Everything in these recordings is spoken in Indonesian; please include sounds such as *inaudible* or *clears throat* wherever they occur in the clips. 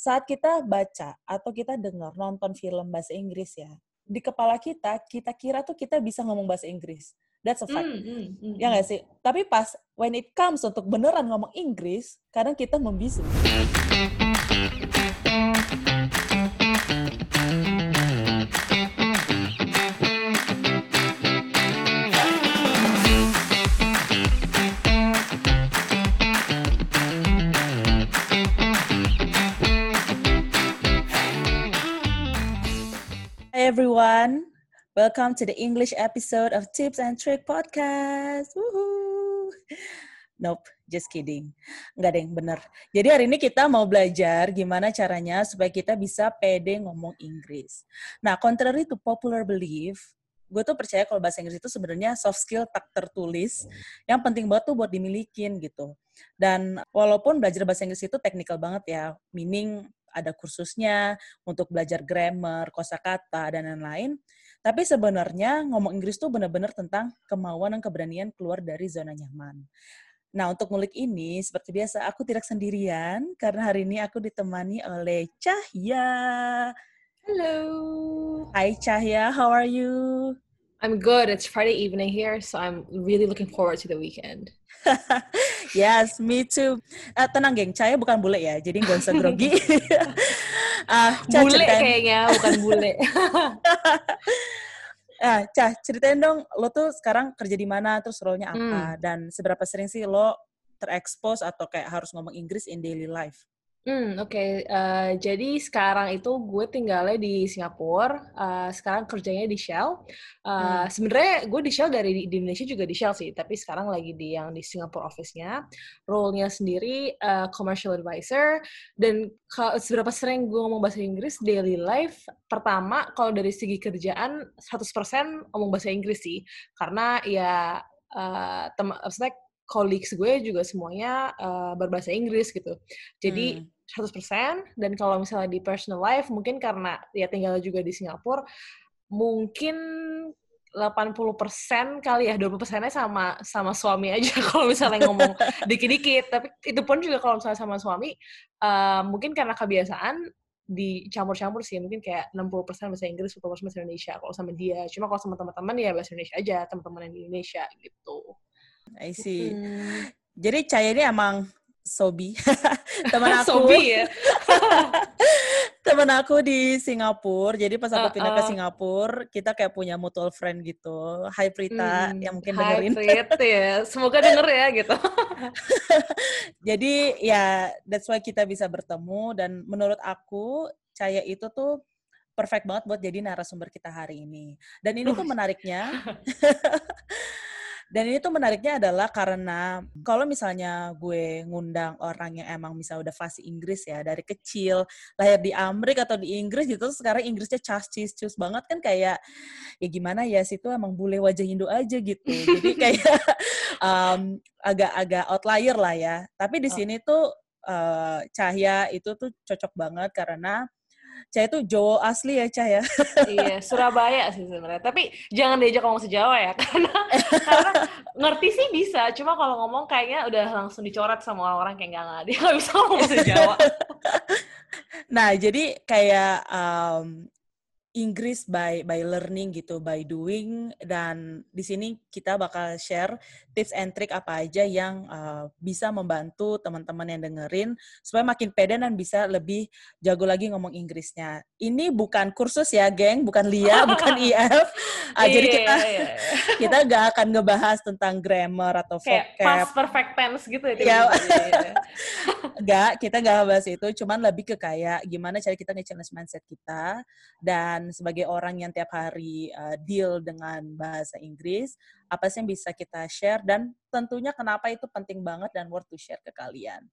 saat kita baca atau kita dengar nonton film bahasa Inggris ya, di kepala kita kita kira tuh kita bisa ngomong bahasa Inggris. That's a fact. Mm, mm, mm, ya nggak sih? Tapi pas when it comes untuk beneran ngomong Inggris, kadang kita membisu. Everyone. Welcome to the English episode of Tips and Trick Podcast. Woohoo. Nope, just kidding. Enggak deh, bener. Jadi hari ini kita mau belajar gimana caranya supaya kita bisa pede ngomong Inggris. Nah, contrary to popular belief, gue tuh percaya kalau bahasa Inggris itu sebenarnya soft skill tak tertulis yang penting banget tuh buat dimilikin gitu. Dan walaupun belajar bahasa Inggris itu teknikal banget ya, meaning ada kursusnya untuk belajar grammar, kosakata dan lain-lain. Tapi sebenarnya ngomong Inggris tuh benar-benar tentang kemauan dan keberanian keluar dari zona nyaman. Nah, untuk ngulik ini, seperti biasa, aku tidak sendirian, karena hari ini aku ditemani oleh Cahya. Halo. Hai Cahya, how are you? I'm good. It's Friday evening here, so I'm really looking forward to the weekend. *laughs* yes, me too. Uh, tenang geng, Cahaya bukan bule ya, jadi gak usah grogi. *laughs* *laughs* uh, bule ceritain. kayaknya, bukan bule. ah, Cah, ceritain dong, lo tuh sekarang kerja di mana, terus role-nya apa, hmm. dan seberapa sering sih lo terekspos atau kayak harus ngomong Inggris in daily life? Hmm oke. Okay. Uh, eh, jadi sekarang itu gue tinggalnya di Singapura, uh, sekarang kerjanya di Shell. Uh, hmm. Sebenarnya gue di Shell dari di Indonesia juga di Shell sih, tapi sekarang lagi di yang di Singapura office-nya. Role-nya sendiri uh, commercial advisor dan seberapa sering gue ngomong bahasa Inggris daily life, pertama kalau dari segi kerjaan 100% ngomong bahasa Inggris sih. Karena ya uh, tem maksudnya colleagues gue juga semuanya uh, berbahasa Inggris gitu. Jadi hmm. 100% dan kalau misalnya di personal life mungkin karena ya tinggal juga di Singapura mungkin 80% kali ya, 20%-nya sama sama suami aja *laughs* kalau misalnya ngomong dikit-dikit. Tapi itu pun juga kalau misalnya sama suami uh, mungkin karena kebiasaan dicampur-campur sih mungkin kayak 60% bahasa Inggris 40% bahasa Indonesia kalau sama dia cuma kalau sama teman-teman ya bahasa Indonesia aja teman-teman yang di Indonesia gitu I see. Hmm. Jadi Caya ini emang Sobi. *laughs* teman aku. Sobi ya. *laughs* teman aku di Singapura. Jadi pas aku uh, pindah ke Singapura, kita kayak punya mutual friend gitu. Hai Prita hmm, yang mungkin dengerin. Hai Prit ya. Semoga denger ya gitu. *laughs* Jadi ya that's why kita bisa bertemu dan menurut aku Caya itu tuh perfect banget buat jadi narasumber kita hari ini. Dan ini tuh menariknya. Dan ini tuh menariknya adalah karena kalau misalnya gue ngundang orang yang emang misalnya udah fasih Inggris ya dari kecil lahir di Amerika atau di Inggris gitu sekarang Inggrisnya cas cis cus banget kan kayak ya gimana ya situ emang bule wajah Indo aja gitu. Jadi *laughs* kayak um, agak-agak outlier lah ya. Tapi di oh. sini tuh uh, Cahya itu tuh cocok banget karena Cah itu Jawa asli ya Cah ya. iya, Surabaya sih sebenarnya. Tapi jangan diajak ngomong sejawa ya, *laughs* karena karena ngerti sih bisa, cuma kalau ngomong kayaknya udah langsung dicoret sama orang-orang kayak nggak nggak dia nggak bisa ngomong sejawa. *laughs* nah, jadi kayak um, Inggris by by learning gitu, by doing dan di sini kita bakal share tips and trick apa aja yang uh, bisa membantu teman-teman yang dengerin supaya makin pede dan bisa lebih jago lagi ngomong Inggrisnya. Ini bukan kursus ya, geng, bukan LIA, bukan *laughs* IF. Uh, jadi iya, kita iya, iya. *laughs* kita gak akan ngebahas tentang grammar atau Kayak vocab. past perfect tense gitu ya. ya. *laughs* gak, kita gak bahas itu, cuman lebih ke kayak gimana cara kita nge-challenge mindset kita dan dan sebagai orang yang tiap hari uh, deal dengan bahasa Inggris, apa sih yang bisa kita share? Dan tentunya kenapa itu penting banget dan worth to share ke kalian.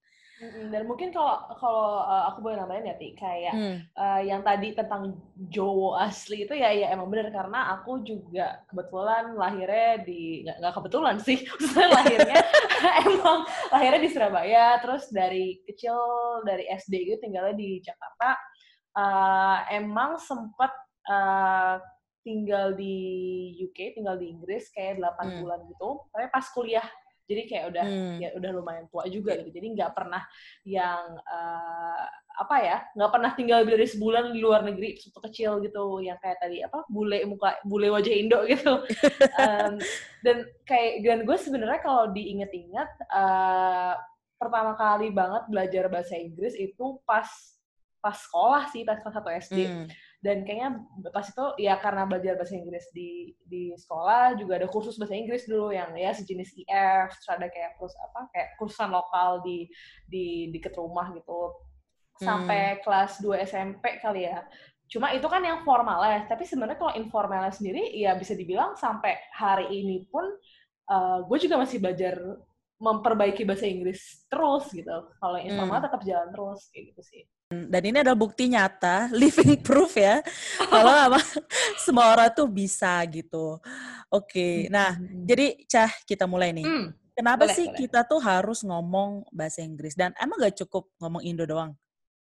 Dan mungkin kalau kalau uh, aku boleh nambahin ya, Ti, kayak hmm. uh, yang tadi tentang Jowo asli itu ya ya emang bener. Karena aku juga kebetulan lahirnya di nggak kebetulan sih, *laughs* maksudnya lahirnya *laughs* emang lahirnya di Surabaya, terus dari kecil dari SD gitu tinggalnya di Jakarta uh, emang sempat uh, tinggal di UK, tinggal di Inggris kayak 8 hmm. bulan gitu. Tapi pas kuliah jadi kayak udah hmm. ya udah lumayan tua juga gitu jadi nggak pernah yang uh, apa ya nggak pernah tinggal dari sebulan di luar negeri waktu kecil gitu yang kayak tadi apa bule muka bule wajah Indo gitu *laughs* um, dan kayak dan gue sebenarnya kalau diinget-inget uh, pertama kali banget belajar bahasa Inggris itu pas pas sekolah sih pas kelas satu SD hmm. Dan kayaknya pas itu ya karena belajar bahasa Inggris di di sekolah juga ada kursus bahasa Inggris dulu yang ya sejenis IF terus ada kayak kursus apa kayak kursusan lokal di di deket rumah gitu. Sampai hmm. kelas 2 SMP kali ya. Cuma itu kan yang formal ya tapi sebenarnya kalau informalnya sendiri ya bisa dibilang sampai hari ini pun uh, gue juga masih belajar memperbaiki bahasa Inggris terus gitu kalau informal hmm. tetap jalan terus kayak gitu sih dan ini adalah bukti nyata, *laughs* living proof ya, kalau *laughs* apa semua orang tuh bisa gitu. Oke, okay. Hmm, nah hmm, hmm. jadi Cah kita mulai nih. Hmm, Kenapa boleh, sih boleh. kita tuh harus ngomong bahasa Inggris dan emang gak cukup ngomong Indo doang?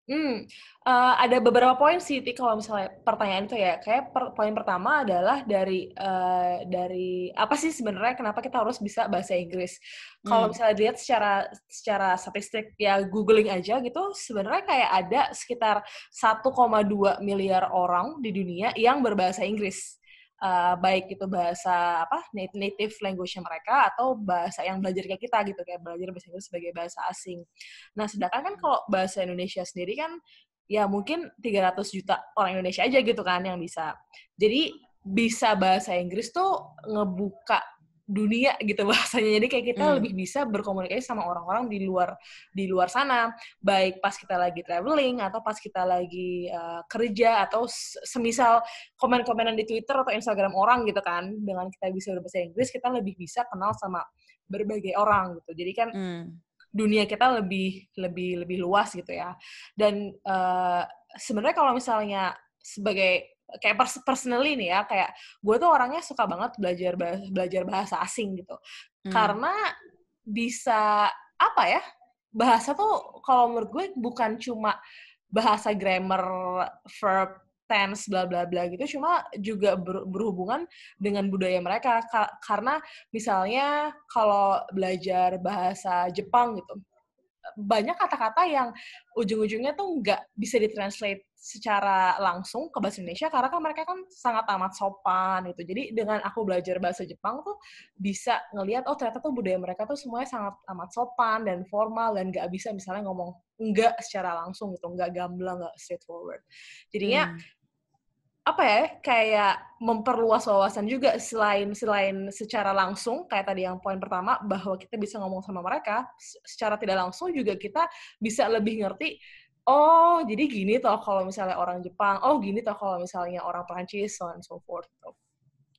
Hmm, uh, ada beberapa poin sih, Ti, kalau misalnya pertanyaan itu ya. Kayak per, poin pertama adalah dari uh, dari apa sih sebenarnya kenapa kita harus bisa bahasa Inggris? Hmm. Kalau misalnya dilihat secara secara statistik ya googling aja gitu, sebenarnya kayak ada sekitar 1,2 miliar orang di dunia yang berbahasa Inggris uh, baik itu bahasa apa native language mereka atau bahasa yang belajar kayak kita gitu kayak belajar bahasa Inggris sebagai bahasa asing. Nah, sedangkan kan kalau bahasa Indonesia sendiri kan ya mungkin 300 juta orang Indonesia aja gitu kan yang bisa. Jadi bisa bahasa Inggris tuh ngebuka dunia gitu *laughs* bahasanya. Jadi kayak kita hmm. lebih bisa berkomunikasi sama orang-orang di luar di luar sana, baik pas kita lagi traveling atau pas kita lagi uh, kerja atau semisal komen-komenan di Twitter atau Instagram orang gitu kan. Dengan kita bisa berbahasa Inggris, kita lebih bisa kenal sama berbagai orang gitu. Jadi kan hmm. dunia kita lebih lebih lebih luas gitu ya. Dan uh, sebenarnya kalau misalnya sebagai kayak pers personally nih ya kayak gue tuh orangnya suka banget belajar bahasa, belajar bahasa asing gitu hmm. karena bisa apa ya bahasa tuh kalau menurut gue bukan cuma bahasa grammar verb tense bla bla bla gitu cuma juga ber, berhubungan dengan budaya mereka Ka karena misalnya kalau belajar bahasa Jepang gitu banyak kata-kata yang ujung-ujungnya tuh nggak bisa ditranslate secara langsung ke bahasa Indonesia karena kan mereka kan sangat amat sopan gitu. Jadi dengan aku belajar bahasa Jepang tuh bisa ngelihat oh ternyata tuh budaya mereka tuh semuanya sangat amat sopan dan formal dan nggak bisa misalnya ngomong enggak secara langsung gitu, nggak gamblang, nggak straightforward. Jadinya hmm apa ya kayak memperluas wawasan juga selain selain secara langsung kayak tadi yang poin pertama bahwa kita bisa ngomong sama mereka secara tidak langsung juga kita bisa lebih ngerti oh jadi gini toh kalau misalnya orang Jepang oh gini toh kalau misalnya orang Prancis so and so forth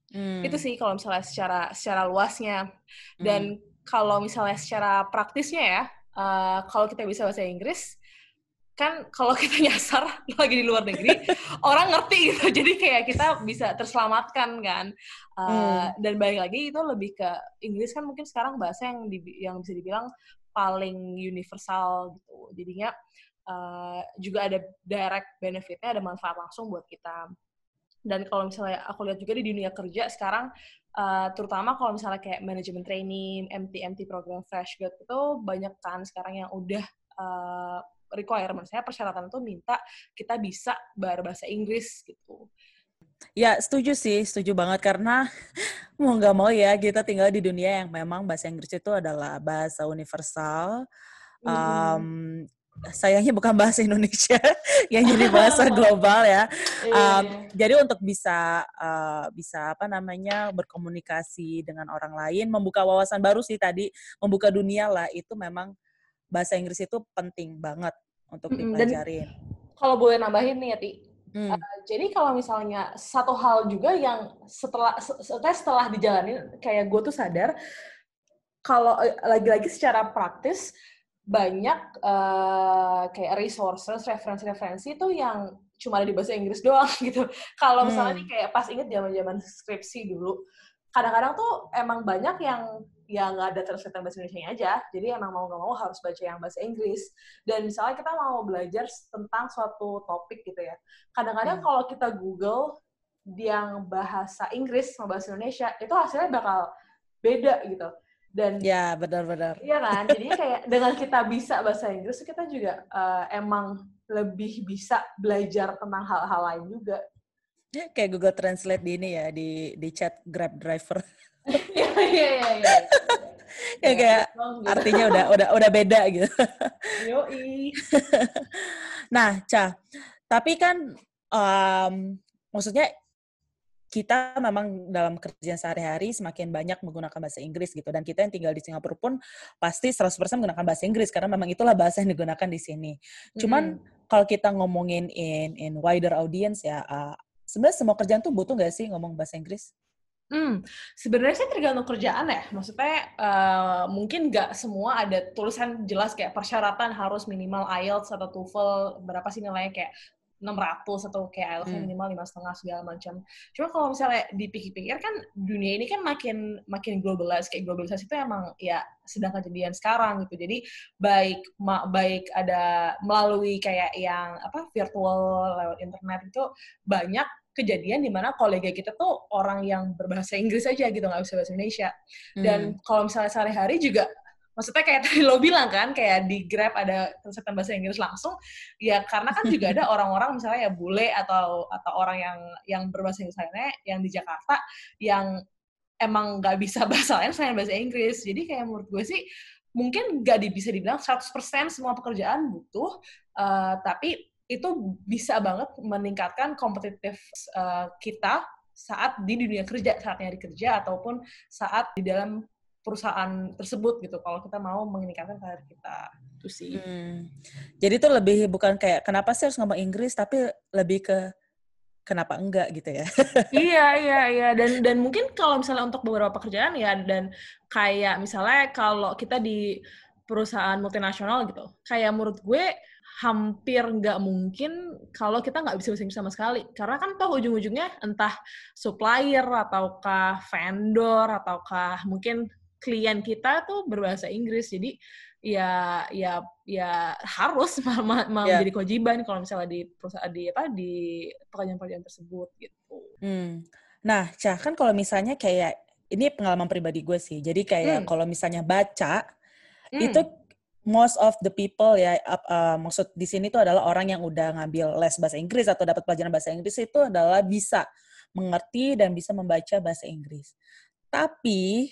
hmm. itu sih kalau misalnya secara secara luasnya dan hmm. kalau misalnya secara praktisnya ya uh, kalau kita bisa bahasa Inggris kan kalau *laughs* kita nyasar lagi di luar negeri orang ngerti gitu. *laughs* Jadi kayak kita bisa terselamatkan kan. Uh, hmm. dan balik lagi itu lebih ke Inggris kan mungkin sekarang bahasa yang di, yang bisa dibilang paling universal gitu. Jadinya uh, juga ada direct benefitnya ada manfaat langsung buat kita. Dan kalau misalnya aku lihat juga di dunia kerja sekarang uh, terutama kalau misalnya kayak manajemen training MT MT program fresh grad itu banyak kan sekarang yang udah uh, requirement saya persyaratan itu minta kita bisa berbahasa Inggris gitu. Ya, setuju sih, setuju banget karena *laughs* mau nggak mau ya kita tinggal di dunia yang memang bahasa Inggris itu adalah bahasa universal. Um, sayangnya bukan bahasa Indonesia *laughs* yang jadi bahasa *laughs* global ya. Um, jadi untuk bisa uh, bisa apa namanya berkomunikasi dengan orang lain, membuka wawasan baru sih tadi, membuka dunia lah itu memang bahasa Inggris itu penting banget untuk dipelajarin. kalau boleh nambahin nih ya, Ti. Hmm. Uh, jadi kalau misalnya satu hal juga yang setelah setelah, setelah dijalanin kayak gue tuh sadar kalau eh, lagi-lagi secara praktis banyak uh, kayak resources, referensi-referensi itu yang cuma ada di bahasa Inggris *laughs* doang gitu. Kalau misalnya hmm. nih kayak pas inget zaman-zaman skripsi dulu, kadang-kadang tuh emang banyak yang yang nggak ada translate bahasa Indonesia aja. Jadi emang mau nggak mau harus baca yang bahasa Inggris. Dan misalnya kita mau belajar tentang suatu topik gitu ya. Kadang-kadang hmm. kalau kita Google yang bahasa Inggris sama bahasa Indonesia, itu hasilnya bakal beda gitu. dan ya benar-benar iya kan jadi kayak dengan kita bisa bahasa Inggris kita juga uh, emang lebih bisa belajar tentang hal-hal lain juga *laughs* kayak Google Translate di ini ya di di chat Grab driver *laughs* iya iya iya *laughs* ya, ya kayak gitu. artinya udah udah udah beda gitu Yoi. nah Ca tapi kan um, maksudnya kita memang dalam kerjaan sehari-hari semakin banyak menggunakan bahasa Inggris gitu dan kita yang tinggal di Singapura pun pasti 100% menggunakan bahasa Inggris karena memang itulah bahasa yang digunakan di sini. Cuman mm-hmm. kalau kita ngomongin in in wider audience ya uh, sebenarnya semua kerjaan tuh butuh nggak sih ngomong bahasa Inggris? Hmm, sebenarnya sih tergantung kerjaan ya. Maksudnya uh, mungkin nggak semua ada tulisan jelas kayak persyaratan harus minimal IELTS atau TOEFL berapa sih nilainya kayak 600 atau kayak IELTS hmm. minimal lima setengah segala macam. Cuma kalau misalnya dipikir-pikir kan dunia ini kan makin makin globalized kayak globalisasi itu emang ya sedang kejadian sekarang gitu. Jadi baik ma, baik ada melalui kayak yang apa virtual lewat internet itu banyak kejadian di mana kolega kita tuh orang yang berbahasa Inggris aja gitu nggak bisa bahasa Indonesia. Dan hmm. kalau misalnya sehari-hari juga maksudnya kayak *laughs* tadi lo bilang kan kayak di Grab ada tulisan bahasa Inggris langsung. Ya karena kan juga ada orang-orang misalnya ya bule atau atau orang yang yang berbahasa Inggris lainnya yang di Jakarta yang emang nggak bisa bahasa lain selain bahasa Inggris. Jadi kayak menurut gue sih mungkin nggak bisa dibilang 100% semua pekerjaan butuh uh, tapi itu bisa banget meningkatkan kompetitif uh, kita saat di dunia kerja saat nyari kerja ataupun saat di dalam perusahaan tersebut gitu kalau kita mau meningkatkan karir kita itu sih. Hmm. Jadi itu lebih bukan kayak kenapa sih harus ngomong Inggris tapi lebih ke kenapa enggak gitu ya. *laughs* iya iya iya dan dan mungkin kalau misalnya untuk beberapa pekerjaan ya dan kayak misalnya kalau kita di perusahaan multinasional gitu. Kayak menurut gue hampir nggak mungkin kalau kita nggak bisa bahasa Inggris sama sekali. Karena kan toh ujung-ujungnya entah supplier ataukah vendor ataukah mungkin klien kita tuh berbahasa Inggris jadi ya ya ya harus *laughs* mau yeah. menjadi kewajiban kalau misalnya di perusahaan di apa di pekerjaan-pekerjaan tersebut gitu. Hmm. Nah, Cah, kan kalau misalnya kayak ini pengalaman pribadi gue sih. Jadi kayak hmm. kalau misalnya baca hmm. itu most of the people ya uh, maksud di sini tuh adalah orang yang udah ngambil les bahasa Inggris atau dapat pelajaran bahasa Inggris itu adalah bisa mengerti dan bisa membaca bahasa Inggris. Tapi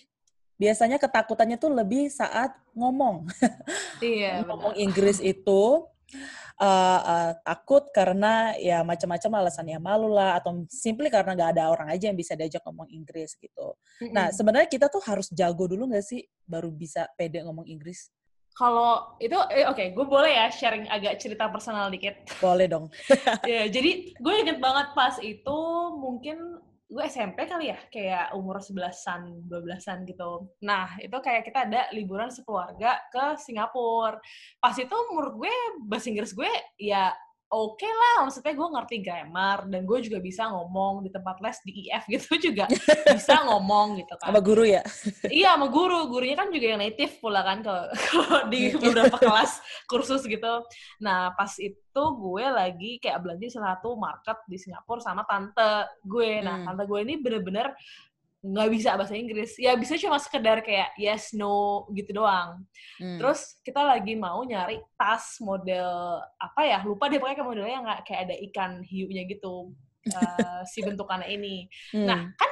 biasanya ketakutannya tuh lebih saat ngomong. Iya. ngomong Inggris itu uh, uh, takut karena ya macam-macam alasannya malu lah atau simply karena nggak ada orang aja yang bisa diajak ngomong Inggris gitu. Mm-hmm. Nah sebenarnya kita tuh harus jago dulu nggak sih baru bisa pede ngomong Inggris? Kalau itu, eh, oke, okay, gue boleh ya sharing agak cerita personal dikit. Boleh dong. *laughs* ya, jadi gue inget banget pas itu mungkin gue SMP kali ya, kayak umur 11-an, 12-an gitu. Nah, itu kayak kita ada liburan sekeluarga ke Singapura. Pas itu menurut gue, bahasa Inggris gue ya oke okay lah, maksudnya gue ngerti grammar dan gue juga bisa ngomong di tempat les di IF gitu *laughs* juga bisa ngomong gitu kan. Sama guru ya? iya, sama guru. Gurunya kan juga yang native pula kan kalau *laughs* di beberapa kelas kursus gitu. Nah, pas itu gue lagi kayak belanja salah satu market di Singapura sama tante gue. Nah, hmm. tante gue ini bener-bener nggak bisa bahasa Inggris ya bisa cuma sekedar kayak yes no gitu doang hmm. terus kita lagi mau nyari tas model apa ya lupa deh pokoknya modelnya yang kayak ada ikan hiunya gitu uh, *laughs* si bentukannya ini hmm. nah kan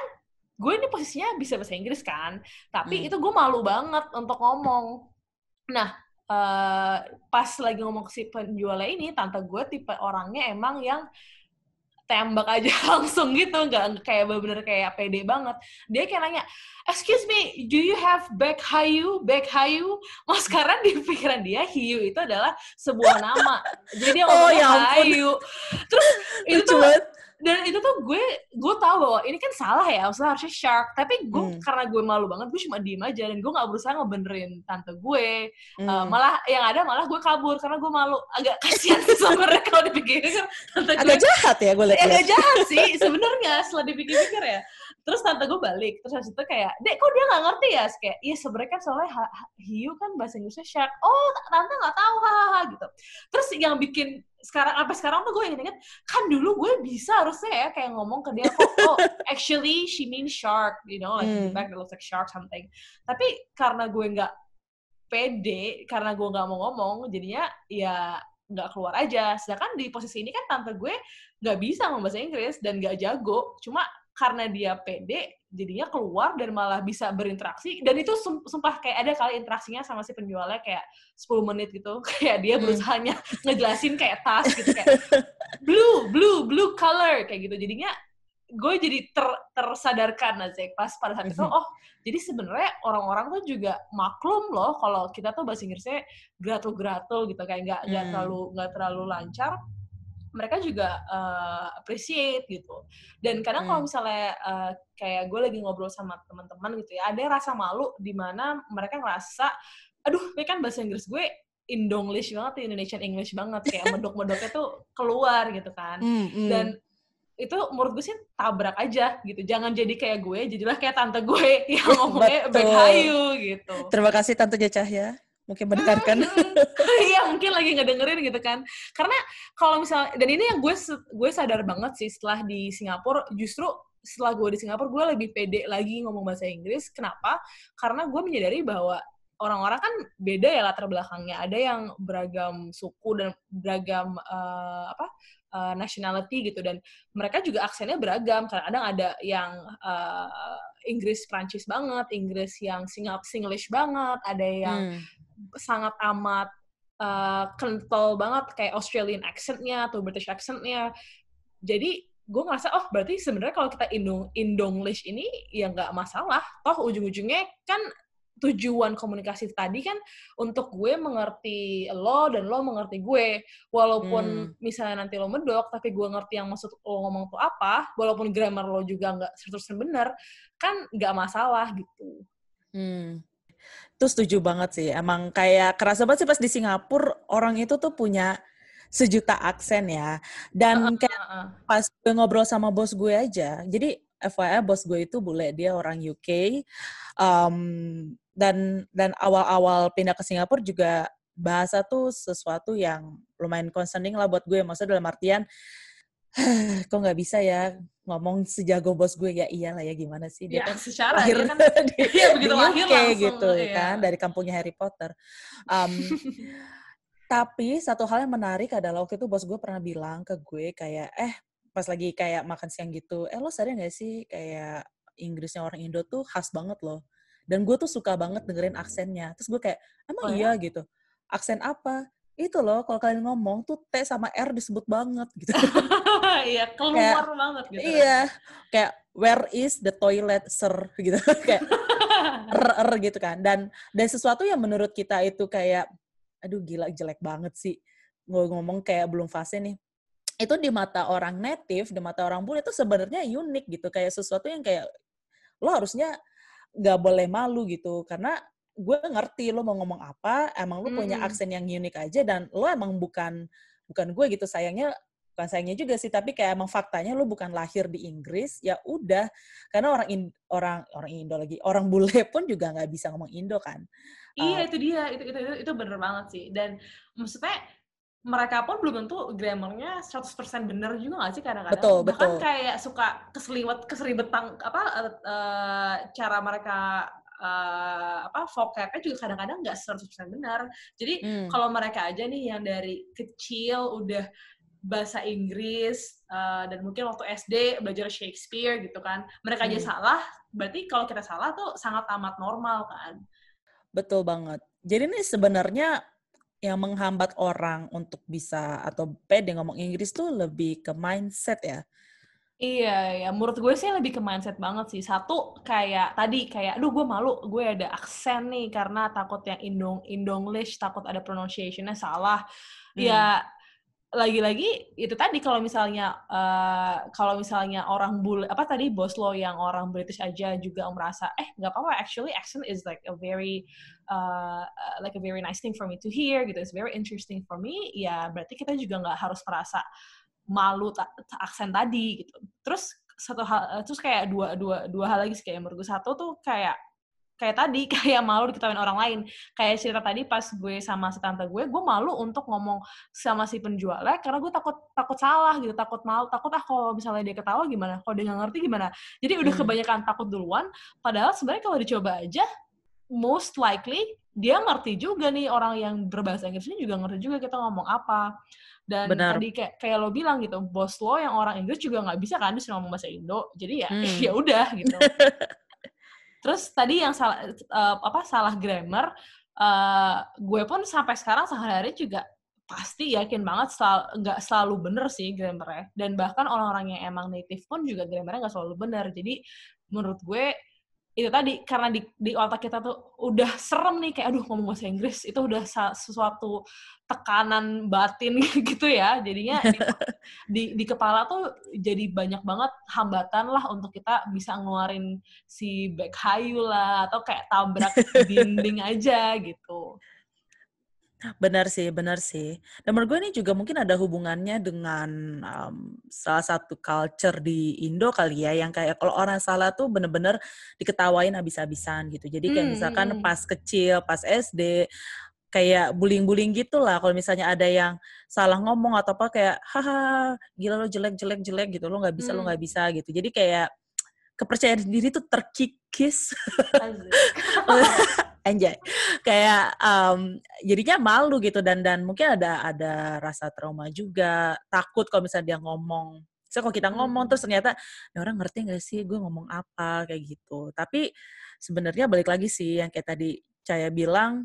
gue ini posisinya bisa bahasa Inggris kan tapi hmm. itu gue malu banget untuk ngomong nah uh, pas lagi ngomong ke si penjualnya ini tante gue tipe orangnya emang yang tembak aja *laughs* langsung gitu nggak kayak bener-bener kayak pede banget. Dia kayak nanya excuse me do you have back hayu? Back hayu? Mas karena di pikiran dia hiu itu adalah sebuah nama. Jadi dia ngomong oh, ya hayu. Terus itu tuh dan itu tuh gue gue tahu bahwa ini kan salah ya maksudnya harusnya shark. Tapi gue hmm. karena gue malu banget gue cuma diem aja dan gue nggak berusaha ngebenerin tante gue. Hmm. uh, malah yang ada malah gue kabur karena gue malu. Agak kasihan sih sebenarnya kalau dipikir tante agak jahat ya gue lihat agak jahat sih sebenarnya setelah dipikir-pikir ya terus tante gue balik terus habis itu kayak dek kok dia nggak ngerti ya? Kayak iya sebenarnya kan soalnya ha, hiu kan bahasa Inggrisnya shark. Oh tante nggak tahu hahaha gitu. Terus yang bikin sekarang apa sekarang tuh gue inget-inget kan dulu gue bisa harusnya ya kayak ngomong ke dia kok oh actually she means shark you know like hmm. back that looks like shark something. Tapi karena gue nggak pede karena gue nggak mau ngomong jadinya ya nggak keluar aja. Sedangkan di posisi ini kan tante gue nggak bisa ngomong bahasa Inggris dan nggak jago. Cuma karena dia pede jadinya keluar dan malah bisa berinteraksi dan itu sumpah kayak ada kali interaksinya sama si penjualnya kayak 10 menit gitu *laughs* kayak dia berusaha hmm. ngejelasin kayak tas gitu kayak blue blue blue color kayak gitu jadinya gue jadi ter, tersadarkan aja pas pada saat itu hmm. oh jadi sebenarnya orang-orang tuh juga maklum loh kalau kita tuh bahasa Inggrisnya gratul-gratul gitu kayak nggak nggak hmm. terlalu nggak terlalu lancar mereka juga uh, appreciate gitu. Dan kadang hmm. kalau misalnya uh, kayak gue lagi ngobrol sama teman-teman gitu ya, ada rasa malu di mana mereka ngerasa, aduh, ini kan bahasa Inggris gue Indonglish banget, Indonesian English banget, kayak *laughs* medok-medoknya tuh keluar gitu kan. Hmm, hmm. Dan itu menurut gue sih tabrak aja gitu. Jangan jadi kayak gue, jadilah kayak tante gue *laughs* yang ngomongnya baik hayu gitu. Terima kasih Tante Cahya mungkin mendengarkan. *laughs* Iya, mungkin lagi ngedengerin gitu kan. Karena kalau misalnya dan ini yang gue gue sadar banget sih setelah di Singapura justru setelah gue di Singapura gue lebih pede lagi ngomong bahasa Inggris. Kenapa? Karena gue menyadari bahwa orang-orang kan beda ya latar belakangnya. Ada yang beragam suku dan beragam uh, apa uh, nationality gitu dan mereka juga aksennya beragam. Kadang-kadang ada yang uh, Inggris Prancis banget, Inggris yang Singap Singlish banget, ada yang hmm sangat amat uh, kental banget kayak Australian accentnya atau British accentnya. Jadi gue ngerasa oh berarti sebenarnya kalau kita Indo Indonglish ini ya nggak masalah. Toh ujung-ujungnya kan tujuan komunikasi tadi kan untuk gue mengerti lo dan lo mengerti gue. Walaupun hmm. misalnya nanti lo medok, tapi gue ngerti yang maksud lo ngomong tuh apa, walaupun grammar lo juga nggak 100% benar, kan nggak masalah gitu. Hmm. Itu setuju banget sih. Emang kayak kerasa banget sih pas di Singapura orang itu tuh punya sejuta aksen ya. Dan kayak pas gue ngobrol sama bos gue aja. Jadi FYI bos gue itu bule, dia orang UK. Um, dan dan awal-awal pindah ke Singapura juga bahasa tuh sesuatu yang lumayan concerning lah buat gue. Maksudnya dalam artian *sighs* kok nggak bisa ya ngomong sejago bos gue ya iyalah ya gimana sih? Dia ya, kan secara lahir kan, *laughs* di, *laughs* ya, begitu di lahir langsung, gitu ya. kan dari kampungnya Harry Potter. Um, *laughs* tapi satu hal yang menarik adalah waktu itu bos gue pernah bilang ke gue kayak eh pas lagi kayak makan siang gitu eh lo sadar gak sih kayak Inggrisnya orang Indo tuh khas banget loh. Dan gue tuh suka banget dengerin aksennya. Terus gue kayak emang oh, iya ya? gitu. Aksen apa itu loh kalau kalian ngomong tuh T sama R disebut banget gitu. *laughs* iya, keluar kayak, banget gitu. Iya, kayak where is the toilet sir gitu *laughs* kayak r, r gitu kan. Dan dan sesuatu yang menurut kita itu kayak aduh gila jelek banget sih. Gue ngomong kayak belum fase nih. Itu di mata orang native, di mata orang bule itu sebenarnya unik gitu, kayak sesuatu yang kayak lo harusnya nggak boleh malu gitu karena gue ngerti lo mau ngomong apa, emang lo hmm. punya aksen yang unik aja dan lo emang bukan bukan gue gitu sayangnya bukan sayangnya juga sih tapi kayak emang faktanya lo bukan lahir di Inggris ya udah karena orang in, orang orang Indo lagi orang bule *laughs* pun juga nggak bisa ngomong Indo kan iya uh, itu dia itu itu itu, itu bener banget sih dan maksudnya mereka pun belum tentu grammarnya 100% bener juga gak sih kadang-kadang betul, bahkan betul. kayak suka keseliwet keseribetan apa uh, cara mereka uh, apa vocabnya juga kadang-kadang nggak 100% benar. Jadi hmm. kalau mereka aja nih yang dari kecil udah bahasa Inggris uh, dan mungkin waktu SD belajar Shakespeare gitu kan, mereka hmm. aja salah, berarti kalau kita salah tuh sangat amat normal kan. Betul banget. Jadi ini sebenarnya yang menghambat orang untuk bisa atau pede ngomong Inggris tuh lebih ke mindset ya. Iya, ya menurut gue sih lebih ke mindset banget sih. Satu kayak tadi kayak, aduh gue malu, gue ada aksen nih karena takut yang Indong Indonglish, takut ada pronunciationnya salah. Hmm. Ya lagi-lagi itu tadi kalau misalnya uh, kalau misalnya orang bule apa tadi bos lo yang orang British aja juga merasa eh nggak apa-apa actually accent is like a very uh, like a very nice thing for me to hear gitu it's very interesting for me ya berarti kita juga nggak harus merasa malu ta aksen tadi gitu. Terus satu hal terus kayak dua dua dua hal lagi sih kayak menurut gue. Satu tuh kayak kayak tadi *laughs* kayak malu diketawain orang lain. Kayak cerita tadi pas gue sama si tante gue gue malu untuk ngomong sama si penjualnya karena gue takut takut salah gitu takut malu takut ah kalau misalnya dia ketawa gimana? Kalau dia nggak ngerti gimana? Jadi udah hmm. kebanyakan takut duluan. Padahal sebenarnya kalau dicoba aja most likely dia ngerti juga nih orang yang berbahasa Inggris ini juga ngerti juga kita ngomong apa dan Benar. tadi kayak kayak lo bilang gitu bos lo yang orang Inggris juga nggak bisa kan dia ngomong bahasa Indo jadi ya hmm. *laughs* ya udah gitu *laughs* Terus tadi yang salah uh, apa salah grammar, uh, gue pun sampai sekarang sehari-hari juga pasti yakin banget selalu, nggak selalu bener sih grammarnya. Dan bahkan orang-orang yang emang native pun juga grammarnya nggak selalu bener. Jadi menurut gue itu tadi karena di, di otak kita tuh udah serem nih kayak aduh ngomong bahasa Inggris. Itu udah sesuatu tekanan batin *laughs* gitu ya. Jadinya di, di di kepala tuh jadi banyak banget hambatan lah untuk kita bisa ngeluarin si back hayu lah atau kayak tabrak *laughs* dinding aja gitu Benar sih, benar sih. Dan menurut gue ini juga mungkin ada hubungannya dengan um, salah satu culture di Indo kali ya, yang kayak kalau orang salah tuh bener-bener diketawain habis-habisan gitu. Jadi kayak hmm. misalkan hmm, pas kecil, pas SD, kayak bullying-bullying gitu lah. Kalau misalnya ada yang salah ngomong atau apa kayak, haha, gila lo jelek-jelek-jelek gitu, lo nggak bisa, hmm. lo nggak bisa gitu. Jadi kayak kepercayaan diri tuh terkikis. anjay. *laughs* Kayak um, jadinya malu gitu dan dan mungkin ada ada rasa trauma juga. Takut kalau misalnya dia ngomong. So kalau kita ngomong terus hmm. ternyata ya orang ngerti nggak sih gue ngomong apa? Kayak gitu. Tapi sebenarnya balik lagi sih yang kayak tadi saya bilang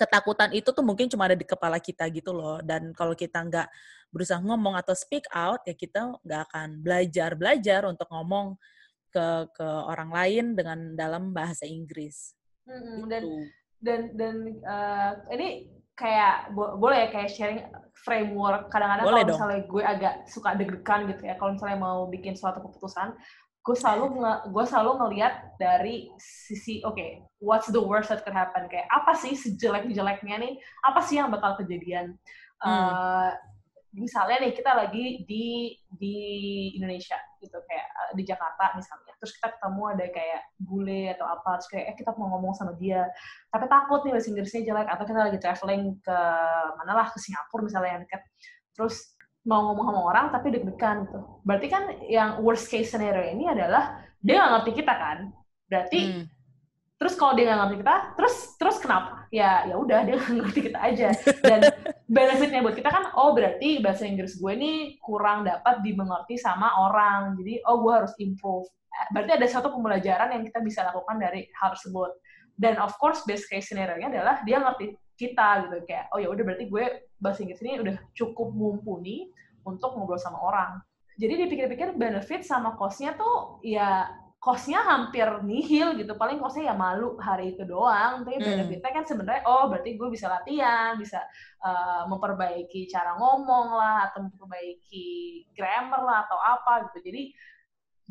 ketakutan itu tuh mungkin cuma ada di kepala kita gitu loh. Dan kalau kita nggak berusaha ngomong atau speak out ya kita nggak akan belajar belajar untuk ngomong ke ke orang lain dengan dalam bahasa Inggris. Hmm, dan gitu. dan dan uh, ini kayak bo boleh ya kayak sharing framework? Kadang-kadang kalau misalnya gue agak suka deg-degan gitu ya kalau misalnya mau bikin suatu keputusan gue selalu gue selalu ngelihat dari sisi oke okay, what's the worst that could happen? Kayak apa sih sejelek-jeleknya nih? Apa sih yang bakal kejadian? Hmm. uh, misalnya nih kita lagi di di Indonesia gitu kayak uh, di Jakarta misalnya. Terus kita ketemu ada kayak bule atau apa terus kayak eh kita mau ngomong sama dia. Tapi takut nih bahasa Inggrisnya jelek atau kita lagi traveling ke mana lah ke Singapura misalnya yang dekat terus mau ngomong sama orang tapi deg-degan gitu. Berarti kan yang worst case scenario ini adalah dia nggak ngerti kita kan? Berarti hmm terus kalau dia nggak ngerti kita terus terus kenapa? Ya ya udah dia nggak ngerti kita aja. *laughs* Dan benefitnya buat kita kan oh berarti bahasa Inggris gue ini kurang dapat dimengerti sama orang. Jadi oh gue harus improve. Berarti ada satu pembelajaran yang kita bisa lakukan dari hal tersebut. Dan of course best case scenario-nya adalah dia ngerti kita gitu. Kayak oh ya udah berarti gue bahasa Inggris ini udah cukup mumpuni untuk ngobrol sama orang. Jadi dipikir-pikir benefit sama cost-nya tuh ya kosnya hampir nihil gitu paling kosnya ya malu hari itu doang tapi hmm. benefitnya kan sebenarnya oh berarti gue bisa latihan bisa uh, memperbaiki cara ngomong lah atau memperbaiki grammar lah atau apa gitu jadi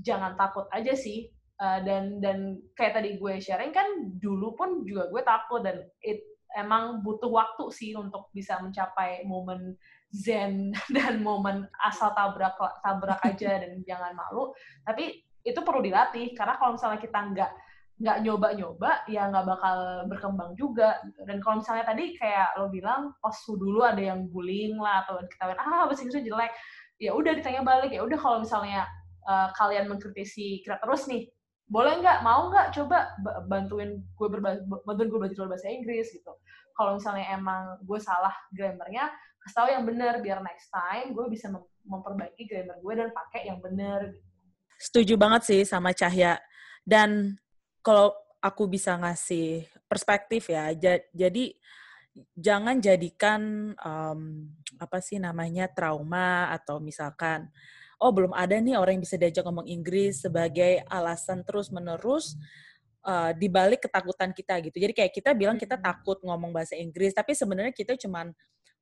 jangan takut aja sih uh, dan dan kayak tadi gue sharing kan dulu pun juga gue takut dan it emang butuh waktu sih untuk bisa mencapai momen zen *laughs* dan momen asal tabrak tabrak aja dan *laughs* jangan malu tapi itu perlu dilatih. Karena kalau misalnya kita nggak nggak nyoba-nyoba ya nggak bakal berkembang juga. Dan kalau misalnya tadi kayak lo bilang pas dulu ada yang bullying lah atau diketawain ah bahasa Inggrisnya jelek. Ya udah ditanya balik. Ya udah kalau misalnya uh, kalian mengkritisi kita terus nih boleh nggak? Mau nggak? Coba bantuin gue bantuin gue belajar bahasa Inggris gitu. Kalau misalnya emang gue salah grammarnya kasih tahu yang benar biar next time gue bisa memperbaiki grammar gue dan pakai yang benar gitu Setuju banget sih sama Cahya. Dan kalau aku bisa ngasih perspektif ya, jadi jangan jadikan um, apa sih namanya trauma atau misalkan oh belum ada nih orang yang bisa diajak ngomong Inggris sebagai alasan terus menerus uh, dibalik ketakutan kita gitu. Jadi kayak kita bilang kita takut ngomong bahasa Inggris, tapi sebenarnya kita cuman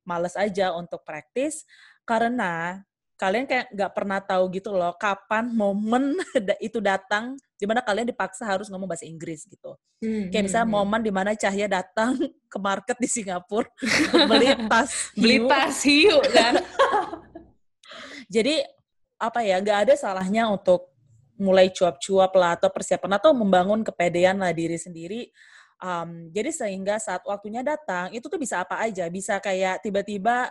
males aja untuk praktis karena kalian kayak nggak pernah tahu gitu loh kapan momen *laughs* itu datang di mana kalian dipaksa harus ngomong bahasa Inggris gitu. Hmm, kayak misalnya hmm, hmm. momen di mana Cahya datang *laughs* ke market di Singapura *laughs* beli tas beli tas hiu kan. Jadi apa ya nggak ada salahnya untuk mulai cuap-cuap lah atau persiapan atau membangun kepedean lah diri sendiri um, jadi sehingga saat waktunya datang itu tuh bisa apa aja bisa kayak tiba-tiba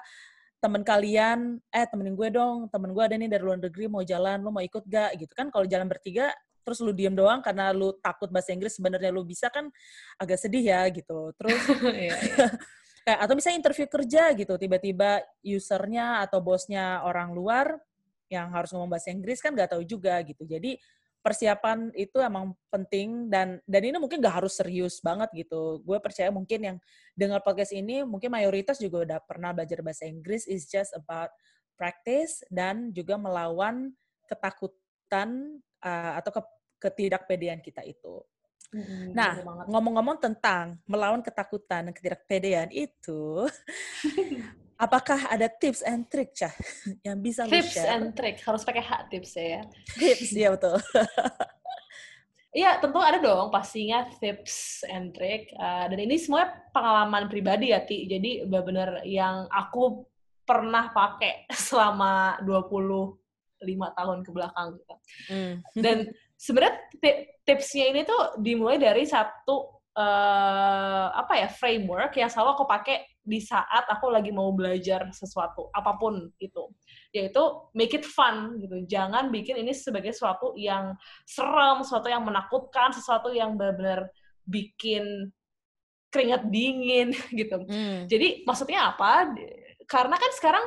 temen kalian eh temenin gue dong temen gue ada nih dari luar negeri mau jalan lu mau ikut gak? Gitu kan kalau jalan bertiga terus lu diem doang karena lu takut bahasa Inggris sebenarnya lu bisa kan agak sedih ya gitu. Terus *laughs* iya, iya. *laughs* kayak atau misalnya interview kerja gitu tiba-tiba usernya atau bosnya orang luar yang harus ngomong bahasa Inggris kan nggak tahu juga gitu. Jadi persiapan itu emang penting dan dan ini mungkin gak harus serius banget gitu. Gue percaya mungkin yang dengar podcast ini mungkin mayoritas juga udah pernah belajar bahasa Inggris. is just about practice dan juga melawan ketakutan uh, atau ke, ketidakpedean kita itu. Hmm, nah, ngomong-ngomong tentang melawan ketakutan dan ketidakpedean itu, *laughs* apakah ada tips and trick cah *laughs* yang bisa tips share? and trick harus pakai hak tips ya tips ya betul *laughs* Iya, tentu ada dong pastinya tips and trick. Uh, dan ini semua pengalaman pribadi ya, Ti. Jadi benar-benar yang aku pernah pakai *laughs* selama 25 tahun ke belakang gitu. Mm. Dan sebenarnya tipsnya ini tuh dimulai dari satu uh, apa ya framework yang selalu aku pakai di saat aku lagi mau belajar sesuatu apa pun itu. Yaitu make it fun gitu. Jangan bikin ini sebagai sesuatu yang serem sesuatu yang menakutkan sesuatu yang benar-benar bikin keringat dingin *laughs* gitu. Hmm. jadi maksudnya apa? Karena kan sekarang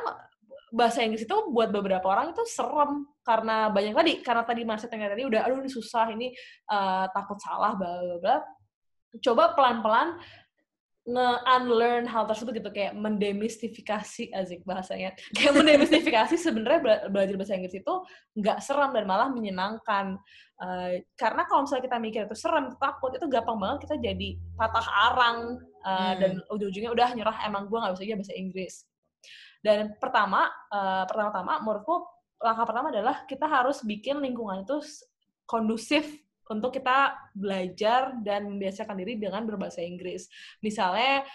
bahasa Inggris itu buat beberapa orang itu serem. Karena banyak tadi karena tadi masa tengah tadi udah aduh ini susah ini uh, takut salah bla bla bla coba pelan-pelan nge-unlearn hal tersebut gitu kayak mendemistifikasi azik bahasanya. *laughs* Kayak mendemistifikasi sebenarnya belajar bahasa Inggris itu nggak seram dan malah menyenangkan. Uh, karena kalau misalnya kita mikir itu serem takut itu gampang banget kita jadi patah arang uh, hmm. dan ujung-ujungnya udah nyerah emang gue nggak bisa aja bahasa Inggris. Dan pertama uh, pertama-tama menurutku langkah pertama adalah kita harus bikin lingkungan itu kondusif untuk kita belajar dan membiasakan diri dengan berbahasa Inggris. Misalnya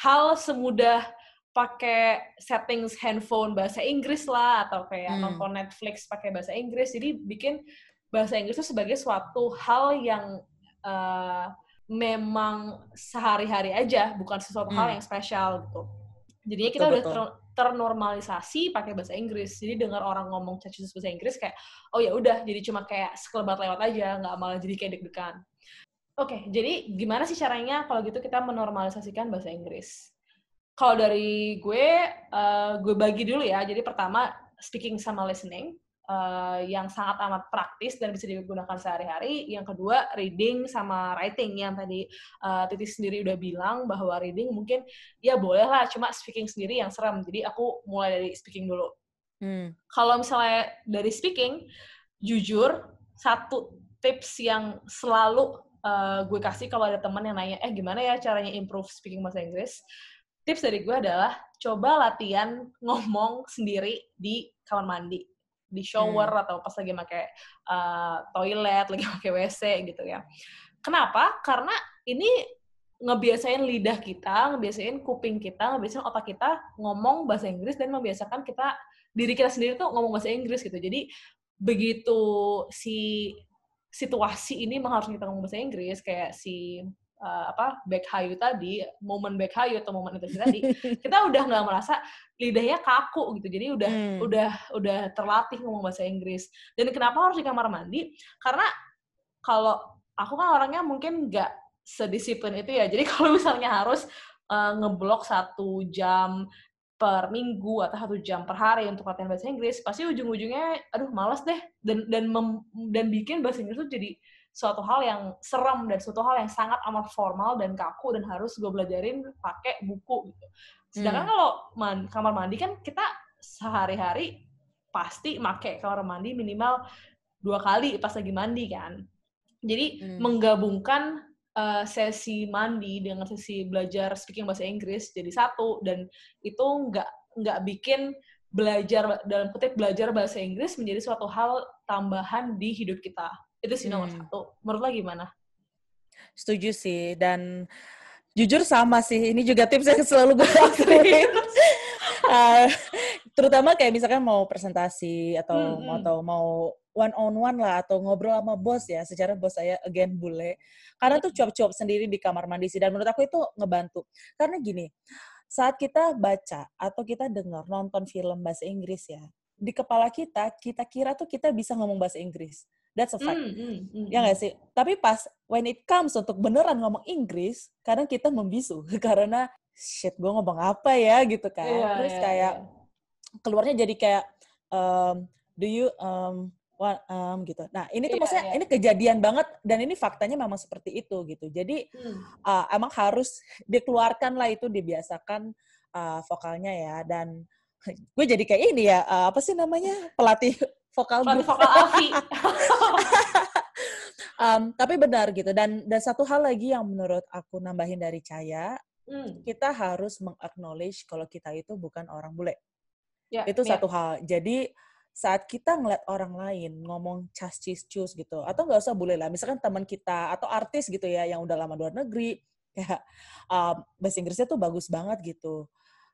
hal semudah pakai settings handphone bahasa Inggris lah atau kayak hmm. nonton Netflix pakai bahasa Inggris. Jadi bikin bahasa Inggris itu sebagai suatu hal yang uh, memang sehari-hari aja, bukan sesuatu hmm. hal yang spesial gitu. Jadinya kita betul, udah betul ternormalisasi pakai bahasa Inggris. Jadi dengar orang ngomong cacis bahasa Inggris kayak, oh ya udah, jadi cuma kayak sekelebat lewat aja, nggak malah jadi kayak deg-degan. Oke, okay, jadi gimana sih caranya kalau gitu kita menormalisasikan bahasa Inggris? Kalau dari gue, uh, gue bagi dulu ya. Jadi pertama, speaking sama listening uh, yang sangat amat praktis dan bisa digunakan sehari-hari. Yang kedua, reading sama writing yang tadi uh, Titi sendiri udah bilang bahwa reading mungkin ya boleh lah, cuma speaking sendiri yang serem. Jadi aku mulai dari speaking dulu. Hmm. Kalau misalnya dari speaking, jujur satu tips yang selalu uh, gue kasih kalau ada teman yang nanya, eh gimana ya caranya improve speaking bahasa Inggris? Tips dari gue adalah coba latihan ngomong sendiri di kamar mandi di shower hmm. atau pas lagi pakai uh, toilet, lagi *laughs* pakai WC gitu ya. Kenapa? Karena ini ngebiasain lidah kita, ngebiasain kuping kita, ngebiasain otak kita ngomong bahasa Inggris dan membiasakan kita diri kita sendiri tuh ngomong bahasa Inggris gitu. Jadi begitu si situasi ini mengharuskan kita ngomong bahasa Inggris kayak si uh, apa back hayu tadi, momen back hayu atau momen itu tadi, kita udah nggak merasa lidahnya kaku gitu. Jadi udah hmm. udah udah terlatih ngomong bahasa Inggris. Dan kenapa harus di kamar mandi? Karena kalau aku kan orangnya mungkin nggak sedisiplin itu ya. Jadi *laughs* kalau misalnya harus uh, ngeblok satu jam per minggu atau satu jam per hari untuk latihan bahasa Inggris, pasti ujung-ujungnya, aduh malas deh, dan dan mem, dan bikin bahasa Inggris tuh jadi suatu hal yang serem dan suatu hal yang sangat amat formal dan kaku dan harus gue belajarin pakai buku gitu. Sedangkan hmm. kalau man, kamar mandi kan kita sehari-hari pasti make kamar mandi minimal dua kali pas lagi mandi kan. Jadi hmm. menggabungkan uh, sesi mandi dengan sesi belajar speaking bahasa Inggris jadi satu dan itu nggak nggak bikin belajar dalam kutip belajar bahasa Inggris menjadi suatu hal tambahan di hidup kita itu sih nomor hmm. satu. Menurut lo gimana? Setuju sih. Dan jujur sama sih. Ini juga tips yang selalu gue *laughs* lakuin. uh, *laughs* terutama kayak misalkan mau presentasi atau Hmm, mau hmm. atau mau one on one lah atau ngobrol sama bos ya secara bos saya again bule karena tuh cuap-cuap sendiri di kamar mandi sih dan menurut aku itu ngebantu karena gini saat kita baca atau kita dengar nonton film bahasa Inggris ya di kepala kita kita kira tuh kita bisa ngomong bahasa Inggris that's a fact Hmm, hmm, hmm, Ya hmm. nggak sih? Tapi pas when it comes untuk beneran ngomong Inggris, kadang kita membisu *laughs* karena shit gue ngomong apa ya gitu kan. Iya, Terus iya, kayak iya. keluarnya jadi kayak um, do you um, um gitu. Nah ini tuh Iya, maksudnya iya. ini kejadian banget dan ini faktanya memang seperti itu gitu. Jadi Hmm. uh, emang harus *laughs* dikeluarkan lah itu dibiasakan uh, vokalnya ya dan *laughs* gue jadi kayak ini ya uh, apa sih namanya pelatih vokal gue. vokal Alfi. *laughs* Um, tapi benar gitu dan dan satu hal lagi yang menurut aku nambahin dari Caya Hmm. kita harus mengacknowledge kalau kita itu bukan orang bule Ya, itu ya. satu hal jadi saat kita ngeliat orang lain ngomong cas cis cus gitu atau nggak usah bule lah misalkan teman kita atau artis gitu ya yang udah lama luar negeri *laughs* ya um, bahasa Inggrisnya tuh bagus banget gitu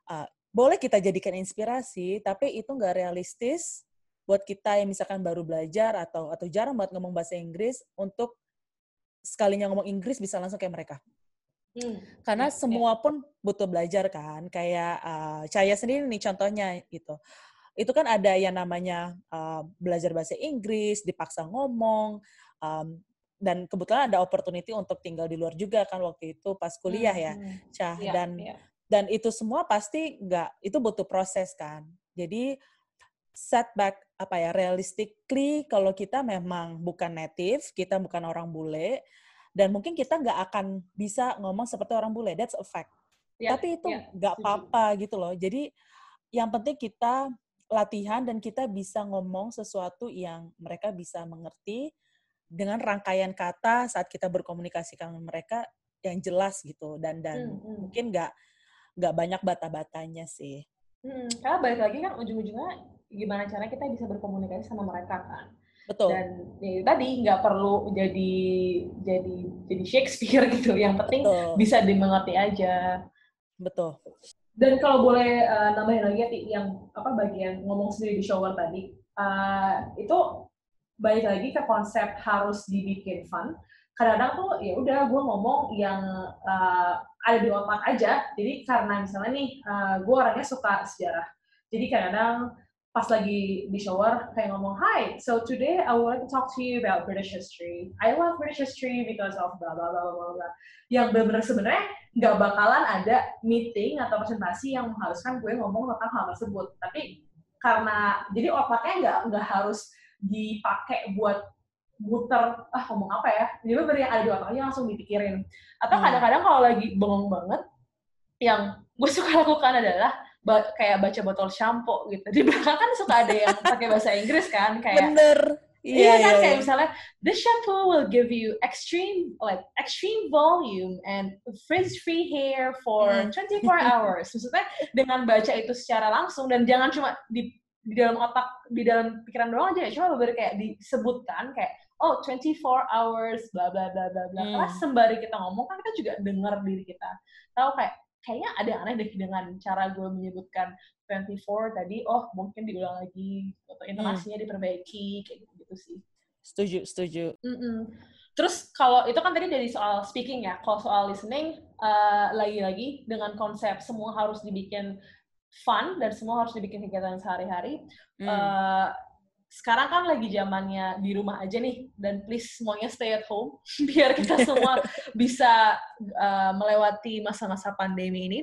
Uh, boleh kita jadikan inspirasi tapi itu nggak realistis buat kita yang misalkan baru belajar atau atau jarang banget ngomong bahasa Inggris untuk sekalinya ngomong Inggris bisa langsung kayak mereka Hmm. karena ya. semua pun butuh belajar kan kayak uh, Caya sendiri nih contohnya gitu itu kan ada yang namanya uh, belajar bahasa Inggris dipaksa ngomong um, dan kebetulan ada opportunity untuk tinggal di luar juga kan waktu itu pas kuliah ya Hmm, hmm. Cah Iya, dan iya. dan itu semua pasti nggak itu butuh proses kan jadi setback apa ya realistically kalau kita memang bukan native kita bukan orang bule dan mungkin kita nggak akan bisa ngomong seperti orang bule. That's a fact. Ya, tapi itu ya, nggak setuju. apa-apa gitu loh. Jadi yang penting kita latihan dan kita bisa ngomong sesuatu yang mereka bisa mengerti dengan rangkaian kata saat kita berkomunikasi dengan mereka yang jelas gitu. Dan dan Hmm, hmm. mungkin nggak nggak banyak bata-batanya sih. Hmm, karena balik lagi kan ujung-ujungnya gimana cara kita bisa berkomunikasi sama mereka kan. betul Dan ya, tadi nggak perlu jadi jadi jadi Shakespeare *laughs* gitu. Yang penting betul bisa dimengerti aja. betul Dan kalau boleh eh, nambahin lagi ya, yang apa bagian ngomong sendiri di shower tadi, eh, itu balik lagi ke konsep harus dibikin fun. Kadang-kadang tuh ya udah gue ngomong yang eh, ada di otak aja. Jadi karena misalnya nih, eh, gue orangnya suka sejarah. Jadi kadang-kadang pas lagi di shower kayak ngomong, Hi, so today I would like to talk to you about British history. I love British history because of blah blah blah blah blah. Yang benar-benar sebenarnya nggak bakalan ada meeting atau presentasi yang mengharuskan gue ngomong tentang hal tersebut. Tapi karena jadi otaknya nggak nggak harus dipakai buat muter ah ngomong apa ya jadi bener yang ada di otaknya langsung dipikirin atau Hmm. kadang-kadang kalau lagi bengong banget yang gue *laughs* suka lakukan adalah ba- kayak baca botol shampoo gitu di belakang kan suka ada yang *laughs* pakai bahasa Inggris kan kayak bener Iya, iya kan iya, kayak iya. misalnya this shampoo will give you extreme like extreme volume and frizz-free hair for Hmm. 24 *laughs* hours. Maksudnya dengan baca itu secara langsung dan jangan cuma di di dalam otak di dalam pikiran doang aja ya, cuma bener kayak disebutkan kayak oh 24 hours bla bla bla bla bla. Karena Hmm. sembari kita ngomong kan kita juga dengar diri kita. Tahu kayak kayaknya ada yang aneh deh dengan cara gue menyebutkan 24 tadi, oh mungkin diulang lagi atau intonasinya diperbaiki kayak gitu, gitu sih. setuju setuju Mm-mm. Terus kalau itu kan tadi dari soal speaking ya, kalau soal listening eh, lagi-lagi dengan konsep semua harus dibikin fun dan semua harus dibikin kegiatan sehari-hari. Hmm. Eh, sekarang kan lagi zamannya di rumah aja nih dan please semuanya stay at home *laughs* biar kita semua *laughs* bisa eh, melewati masa-masa pandemi ini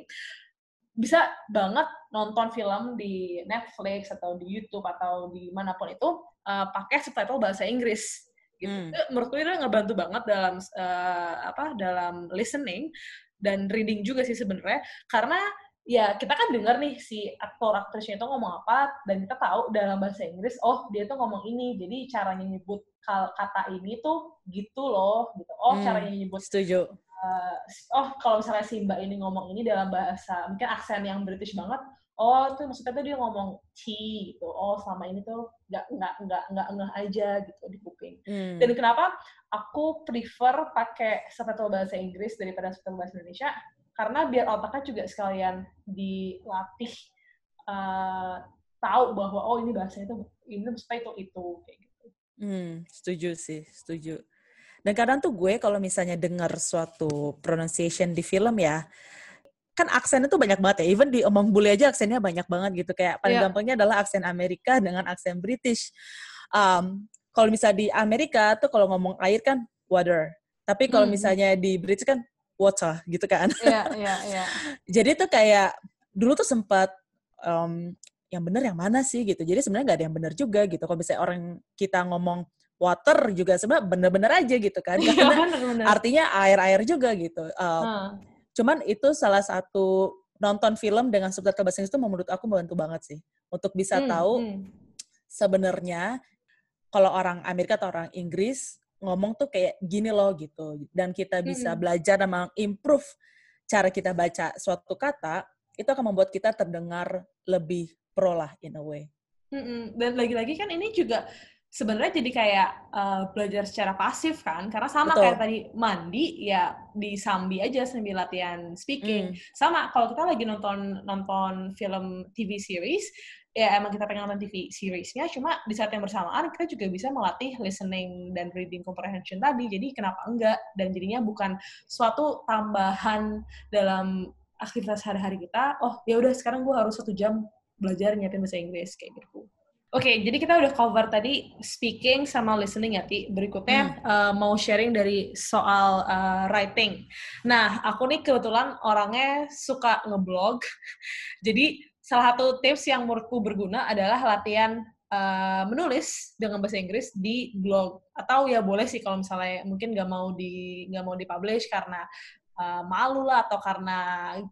bisa banget nonton film di Netflix atau di YouTube atau di mana pun itu eh, pakai subtitle bahasa Inggris gitu. Hmm. Itu menurut gue itu ngebantu banget dalam eh, apa dalam listening dan reading juga sih sebenarnya karena ya kita kan dengar nih si aktor aktrisnya itu ngomong apa dan kita tahu dalam bahasa Inggris oh dia tuh ngomong ini jadi caranya nyebut kata ini tuh gitu loh gitu oh Hmm. caranya nyebut setuju uh, oh kalau misalnya si mbak ini ngomong ini dalam bahasa mungkin aksen yang British banget oh itu maksudnya tuh dia ngomong tea gitu oh selama ini tuh nggak nggak nggak nggak ngeh aja gitu di kuping Hmm. dan kenapa aku prefer pakai subtitle bahasa Inggris daripada subtitle bahasa Indonesia karena biar otaknya juga sekalian dilatih uh, tahu bahwa oh ini bahasa itu ini supaya itu itu kayak gitu. Hmm, setuju sih, setuju. Dan kadang tuh gue kalau misalnya dengar suatu pronunciation di film ya, kan aksennya tuh banyak banget ya. Even di omong bule aja aksennya banyak banget gitu. Kayak paling yeah. gampangnya adalah aksen Amerika dengan aksen British. Um, kalau misalnya di Amerika tuh kalau ngomong air kan water. Tapi kalau hmm. misalnya di British kan water gitu kan. Iya, iya, iya. *laughs* Jadi tuh kayak dulu tuh sempat um, yang benar yang mana sih gitu. Jadi sebenarnya nggak ada yang benar juga gitu. Kalau misalnya orang kita ngomong water juga sebenarnya bener-bener aja gitu kan iya, karena bener, bener. artinya air-air juga gitu uh, hmm. cuman itu salah satu nonton film dengan subtitle bahasa Inggris itu menurut aku membantu banget sih untuk bisa hmm, tahu hmm. sebenarnya kalau orang Amerika atau orang Inggris ngomong tuh kayak gini loh gitu dan kita bisa hmm. belajar dan improve cara kita baca suatu kata itu akan membuat kita terdengar lebih pro lah in a way. Hmm, dan lagi-lagi kan ini juga sebenarnya jadi kayak uh, belajar secara pasif kan karena sama Betul. kayak tadi mandi ya di sambi aja sambil latihan speaking mm. sama kalau kita lagi nonton nonton film TV series ya emang kita pengen nonton TV seriesnya cuma di saat yang bersamaan kita juga bisa melatih listening dan reading comprehension tadi jadi kenapa enggak dan jadinya bukan suatu tambahan dalam aktivitas hari-hari kita oh ya udah sekarang gue harus satu jam belajar nyiapin bahasa Inggris kayak gitu Oke, okay, jadi kita udah cover tadi speaking sama listening ya, Ti. Berikutnya hmm. uh, mau sharing dari soal uh, writing. Nah, aku nih kebetulan orangnya suka ngeblog. *laughs* jadi salah satu tips yang menurutku berguna adalah latihan uh, menulis dengan bahasa Inggris di blog. Atau ya boleh sih kalau misalnya mungkin nggak mau di nggak mau dipublish karena uh, malu lah atau karena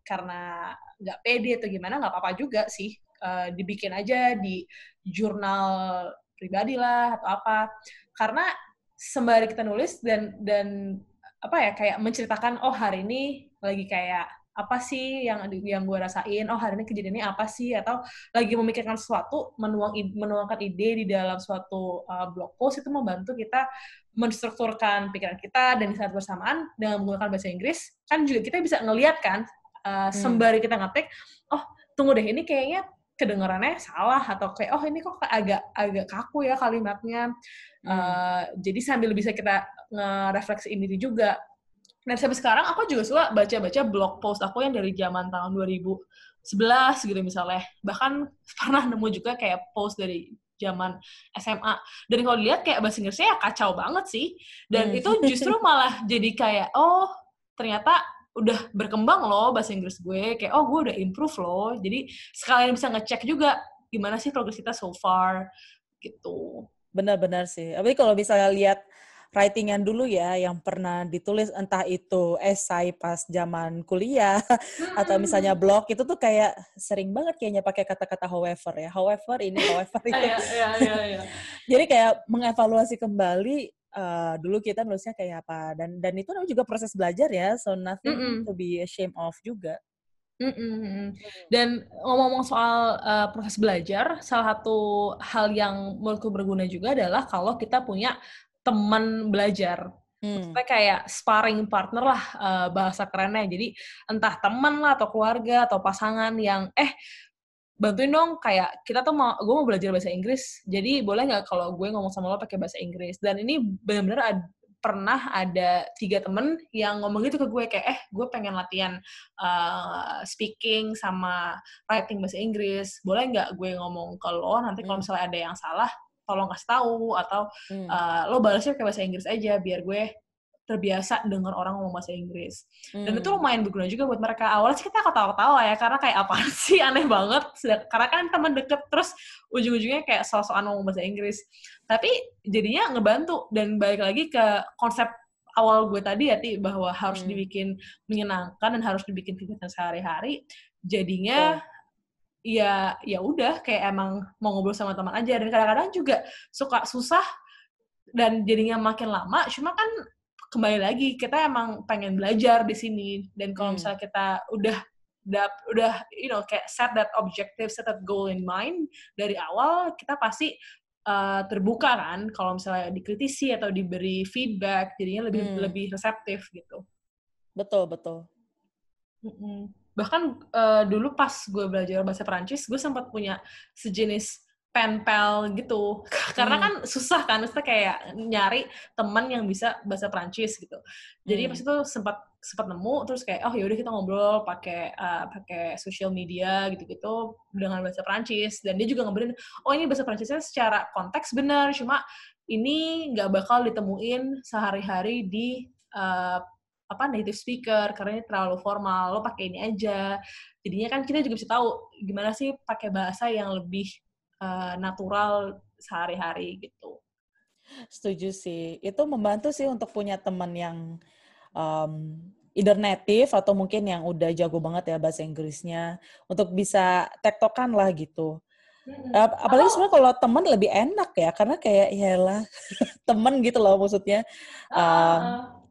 karena nggak pede atau gimana nggak apa-apa juga sih uh, dibikin aja di jurnal pribadi lah atau apa karena sembari kita nulis dan dan apa ya kayak menceritakan oh hari ini lagi kayak apa sih yang yang gue rasain oh hari ini kejadiannya apa sih atau lagi memikirkan sesuatu menuang menuangkan ide di dalam suatu uh, blog post itu membantu kita menstrukturkan pikiran kita dan di saat bersamaan dengan menggunakan bahasa Inggris kan juga kita bisa ngelihat kan uh, sembari kita ngetik oh tunggu deh ini kayaknya kedengarannya salah atau kayak oh ini kok agak agak kaku ya kalimatnya. Hmm. Uh, jadi sambil bisa kita nge-refleksi ini juga. Dan sampai sekarang aku juga suka baca-baca blog post aku yang dari zaman tahun 2011 gitu misalnya. Bahkan *laughs* pernah nemu juga kayak post dari zaman SMA. Dan kalau dilihat kayak bahasa Inggrisnya ya kacau banget sih. Dan hmm. itu justru *laughs* malah jadi kayak, oh ternyata udah berkembang loh bahasa Inggris gue kayak oh gue udah improve loh jadi sekalian bisa ngecek juga gimana sih progres kita so far gitu benar-benar sih tapi kalau misalnya lihat writing yang dulu ya yang pernah ditulis entah itu esai pas zaman kuliah hmm. *laughs* atau misalnya blog itu tuh kayak sering banget kayaknya pakai kata-kata however ya however ini however *laughs* itu iya, iya, iya, *laughs* jadi kayak mengevaluasi kembali uh, dulu kita nulisnya kayak apa dan dan itu juga proses belajar ya so nothing mm -mm. to be ashamed of juga Mm -mm. Dan ngomong-ngomong soal uh, proses belajar, salah satu hal yang menurutku berguna juga adalah kalau kita punya teman belajar. Hmm. Maksudnya kayak sparring partner lah uh, bahasa kerennya. Jadi entah teman lah atau keluarga atau pasangan yang eh bantuin dong kayak kita tuh mau gue mau belajar bahasa Inggris jadi boleh nggak kalau gue ngomong sama lo pakai bahasa Inggris dan ini benar-benar ad, pernah ada tiga temen yang ngomong gitu ke gue kayak eh gue pengen latihan uh, speaking sama writing bahasa Inggris boleh nggak gue ngomong ke lo nanti kalau hmm. misalnya ada yang salah tolong kasih tahu atau hmm. uh, lo balasnya pakai bahasa Inggris aja biar gue terbiasa dengar orang ngomong bahasa Inggris. Hmm. Dan itu hmm. lumayan berguna juga buat mereka. Awalnya sih kita ketawa-ketawa ya, karena kayak apa *laughs* sih aneh banget. Karena kan teman deket, terus ujung-ujungnya kayak soal-soal ngomong bahasa Inggris. Tapi jadinya ngebantu. Dan balik lagi ke konsep awal gue tadi ya, Ti, bahwa harus hmm. dibikin menyenangkan dan harus dibikin kegiatan sehari-hari. Jadinya... Oh ya ya udah kayak emang mau ngobrol sama teman aja. Dan kadang-kadang juga suka susah dan jadinya makin lama. Cuma kan kembali lagi kita emang pengen belajar di sini. Dan kalau hmm. misalnya kita udah udah udah you know kayak set that objective set that goal in mind dari awal kita pasti uh, terbuka kan. Kalau misalnya dikritisi atau diberi feedback jadinya lebih hmm. lebih reseptif gitu. Betul betul. Mm bahkan uh, dulu pas gue belajar bahasa Perancis gue sempat punya sejenis pen pal gitu *laughs* karena hmm. kan susah kan maksudnya kayak nyari teman yang bisa bahasa Perancis gitu jadi hmm. pas itu sempat sempat nemu terus kayak oh yaudah kita ngobrol pakai uh, pakai social media gitu-gitu dengan bahasa Perancis dan dia juga ngobrolin oh ini bahasa Perancisnya secara konteks benar cuma ini nggak bakal ditemuin sehari-hari di uh, apa native speaker karena ini terlalu formal lo pakai ini aja. Jadinya kan kita juga bisa tahu gimana sih pakai bahasa yang lebih uh, natural sehari-hari gitu. Setuju sih. Itu membantu sih untuk punya teman yang um, either native atau mungkin yang udah jago banget ya bahasa Inggrisnya untuk bisa tektokan lah gitu. Hmm. Apalagi sebenarnya kalau teman lebih enak ya, karena kayak ya lah *laughs* temen gitu loh maksudnya. Um,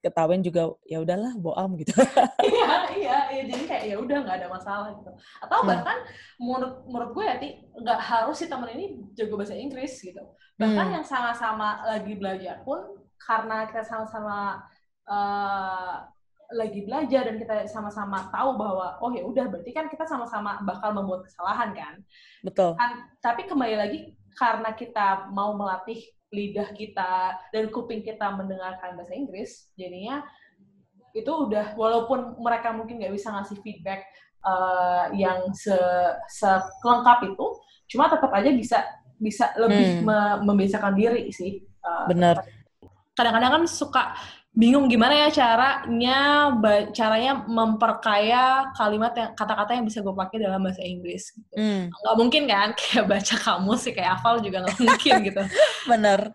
ketahuan juga ya udahlah boam gitu. *laughs* iya iya iya jadi kayak ya udah nggak ada masalah gitu. Atau hmm. bahkan menurut menurut gue ya ti nggak harus si temen ini jago bahasa Inggris gitu. Bahkan hmm. yang sama-sama lagi belajar pun karena kita sama-sama uh, lagi belajar dan kita sama-sama tahu bahwa oh ya udah berarti kan kita sama-sama bakal membuat kesalahan kan. Betul. Kan, tapi kembali lagi karena kita mau melatih lidah kita dan kuping kita mendengarkan bahasa Inggris, jadinya itu udah walaupun mereka mungkin nggak bisa ngasih feedback uh, yang se selengkap itu, cuma tetap aja bisa bisa lebih hmm. me membiasakan diri sih. Uh, Benar. Kadang-kadang kan suka bingung gimana ya caranya caranya memperkaya kalimat yang kata-kata yang bisa gue pakai dalam bahasa Inggris gitu. Hmm. Gak mungkin kan *laughs* kayak baca kamus sih kayak hafal juga nggak *laughs* mungkin gitu. Bener.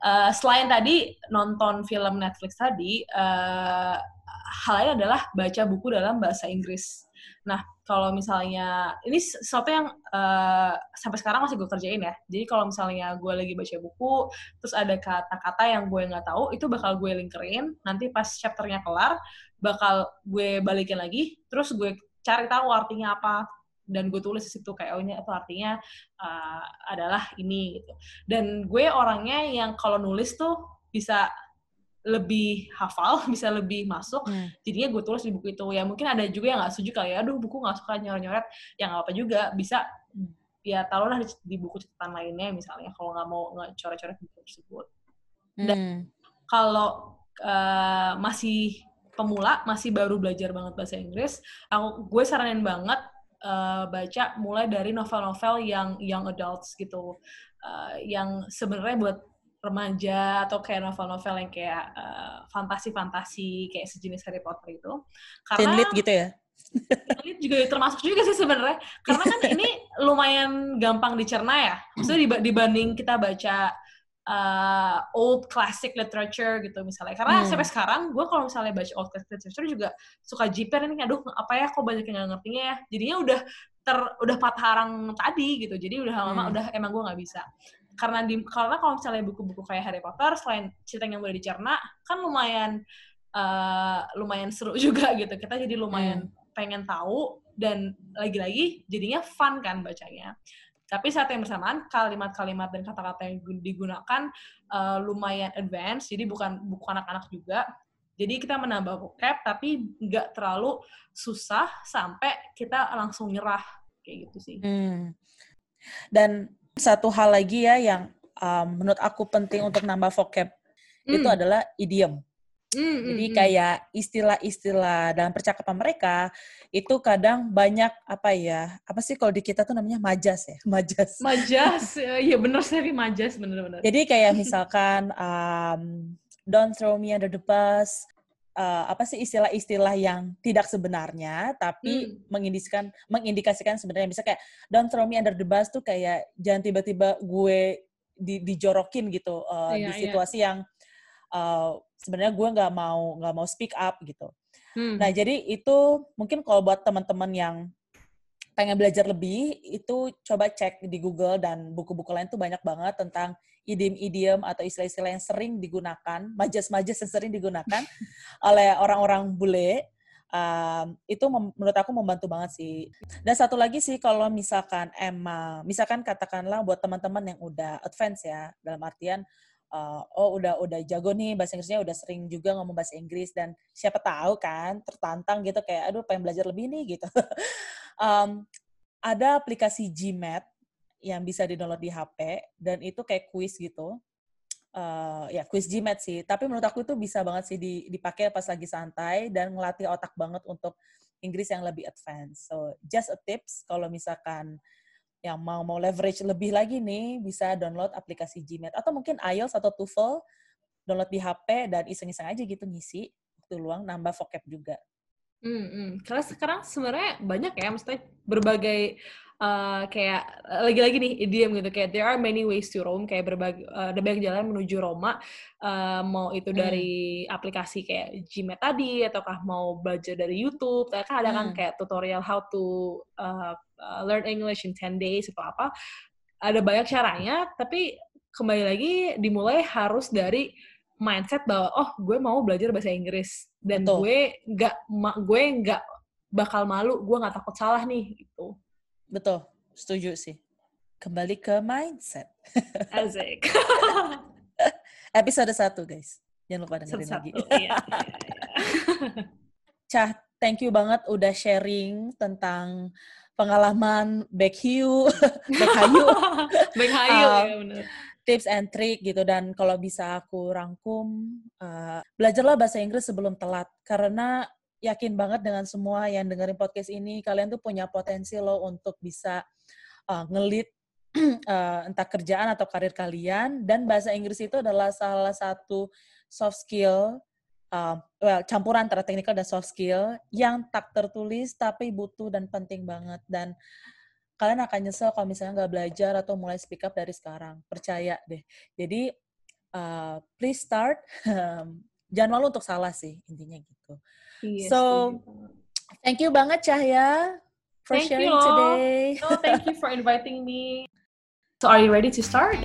Uh, selain tadi nonton film Netflix tadi, uh, hal lain adalah baca buku dalam bahasa Inggris. Nah, kalau misalnya ini sesuatu yang uh, sampai sekarang masih gue kerjain ya. Jadi kalau misalnya gue lagi baca buku, terus ada kata-kata yang gue nggak tahu, itu bakal gue linkerin. Nanti pas chapternya kelar, bakal gue balikin lagi, terus gue cari tahu artinya apa dan gue tulis di situ kayak oh ini itu artinya uh, adalah ini gitu. Dan gue orangnya yang kalau nulis tuh bisa lebih hafal, *laughs* bisa lebih masuk. Hmm. Jadinya gue tulis di buku itu. Ya mungkin ada juga yang gak setuju kali ya, aduh buku gak suka nyoret-nyoret. Ya gak apa juga, bisa ya taruhlah di, di buku catatan lainnya misalnya kalau nggak mau nggak coret-coret buku tersebut. Dan hmm. kalau uh, masih pemula, masih baru belajar banget bahasa Inggris, aku gue saranin banget uh, baca mulai dari novel-novel yang young adults gitu, uh, yang sebenarnya buat remaja atau kayak novel-novel yang kayak uh, fantasi-fantasi kayak sejenis Harry Potter itu. Karena gitu ya? *laughs* Teen juga termasuk juga sih sebenarnya. Karena kan ini lumayan gampang dicerna ya. Maksudnya dibanding kita baca uh, old classic literature gitu misalnya. Karena hmm. sampai sekarang gue kalau misalnya baca old classic literature juga suka jiper ini aduh apa ya kok banyak yang gak ngertinya ya. Jadinya udah ter udah patah tadi gitu. Jadi udah lama hmm. udah emang gue nggak bisa karena di karena kalau misalnya buku-buku kayak Harry Potter selain cerita yang boleh dicerna kan lumayan uh, lumayan seru *laughs* juga gitu kita jadi lumayan hmm. pengen tahu dan lagi-lagi jadinya fun kan bacanya tapi saat yang bersamaan kalimat-kalimat dan kata-kata yang digunakan uh, lumayan advance jadi bukan buku anak-anak juga jadi kita menambah vocab tapi nggak terlalu susah sampai kita langsung nyerah kayak gitu sih. Hmm. Dan satu hal lagi ya yang um, menurut aku penting untuk nambah vocab mm. itu adalah idiom. Mm, Jadi hmm. kayak istilah-istilah dalam percakapan mereka itu kadang banyak apa ya? Apa sih kalau di kita tuh namanya majas ya? *laughs* Majas. Majas. Iya benar sih majas benar-benar. Jadi kayak *laughs* misalkan um, don't throw me under the bus uh, apa sih istilah-istilah yang tidak sebenarnya tapi hmm. mengindikasikan mengindikasikan sebenarnya bisa kayak don't throw me under the bus tuh kayak jangan tiba-tiba gue di, dijorokin gitu uh, yeah, di iya. situasi yeah. yang uh, sebenarnya gue nggak mau nggak mau speak up gitu. Hmm. Nah jadi itu mungkin kalau buat teman-teman yang pengen belajar lebih itu coba cek di Google dan buku-buku lain tuh banyak banget tentang idiom-idiom atau istilah-istilah yang sering digunakan, majas-majas yang sering digunakan *laughs* oleh orang-orang bule. Um, itu menurut aku membantu banget sih. Dan satu lagi sih kalau misalkan emang, misalkan katakanlah buat teman-teman yang udah advance ya, dalam artian uh, oh udah udah jago nih bahasa Inggrisnya udah sering juga ngomong bahasa Inggris dan siapa tahu kan tertantang gitu kayak aduh pengen belajar lebih nih gitu. *laughs* um, ada aplikasi GMAT yang bisa di-download di HP dan itu kayak quiz gitu. Uh, ya quiz GMAT sih, tapi menurut aku itu bisa banget sih dipakai pas lagi santai dan ngelatih otak banget untuk Inggris yang lebih advance. So just a tips kalau misalkan yang mau mau leverage lebih lagi nih bisa download aplikasi GMAT atau mungkin IELTS atau TOEFL download di HP dan iseng-iseng aja gitu ngisi waktu luang nambah vocab juga. Hmm, hmm. Karena sekarang sebenarnya banyak ya, maksudnya berbagai uh, kayak lagi-lagi nih idiom gitu kayak there are many ways to Rome kayak berbagai uh, ada banyak jalan menuju Roma uh, mau itu hmm. dari aplikasi kayak Gmail tadi ataukah mau belajar dari YouTube, kan ada kan hmm. kayak tutorial how to uh, uh, learn English in 10 days atau apa. Ada banyak caranya, tapi kembali lagi dimulai harus dari mindset bahwa oh gue mau belajar bahasa Inggris dan Betul. gue nggak gue nggak bakal malu, gue nggak takut salah nih gitu. Betul, setuju sih. Kembali ke mindset. Asik. *laughs* Episode satu guys. Jangan lupa dengerin satu, lagi. Iya. Cah, thank you banget udah sharing tentang pengalaman back hiu, *laughs* back hayu, *laughs* back hayu um, ya benar. Tips and trick gitu. Dan kalau bisa aku rangkum, uh, belajarlah bahasa Inggris sebelum telat. Karena yakin banget dengan semua yang dengerin podcast ini kalian tuh punya potensi loh untuk bisa uh, ngelit uh, *clears throat* entah kerjaan atau karir kalian. Dan bahasa Inggris itu adalah salah satu soft skill uh, well campuran antara teknikal dan soft skill yang tak tertulis tapi butuh dan penting banget. Dan kalian akan nyesel kalau misalnya nggak belajar atau mulai speak up dari sekarang. Percaya deh. Jadi uh, please start. *laughs* Jangan malu untuk salah sih intinya gitu. Yes, so thank you banget Cahya for thank sharing you. today. No thank you for inviting me. So are you ready to start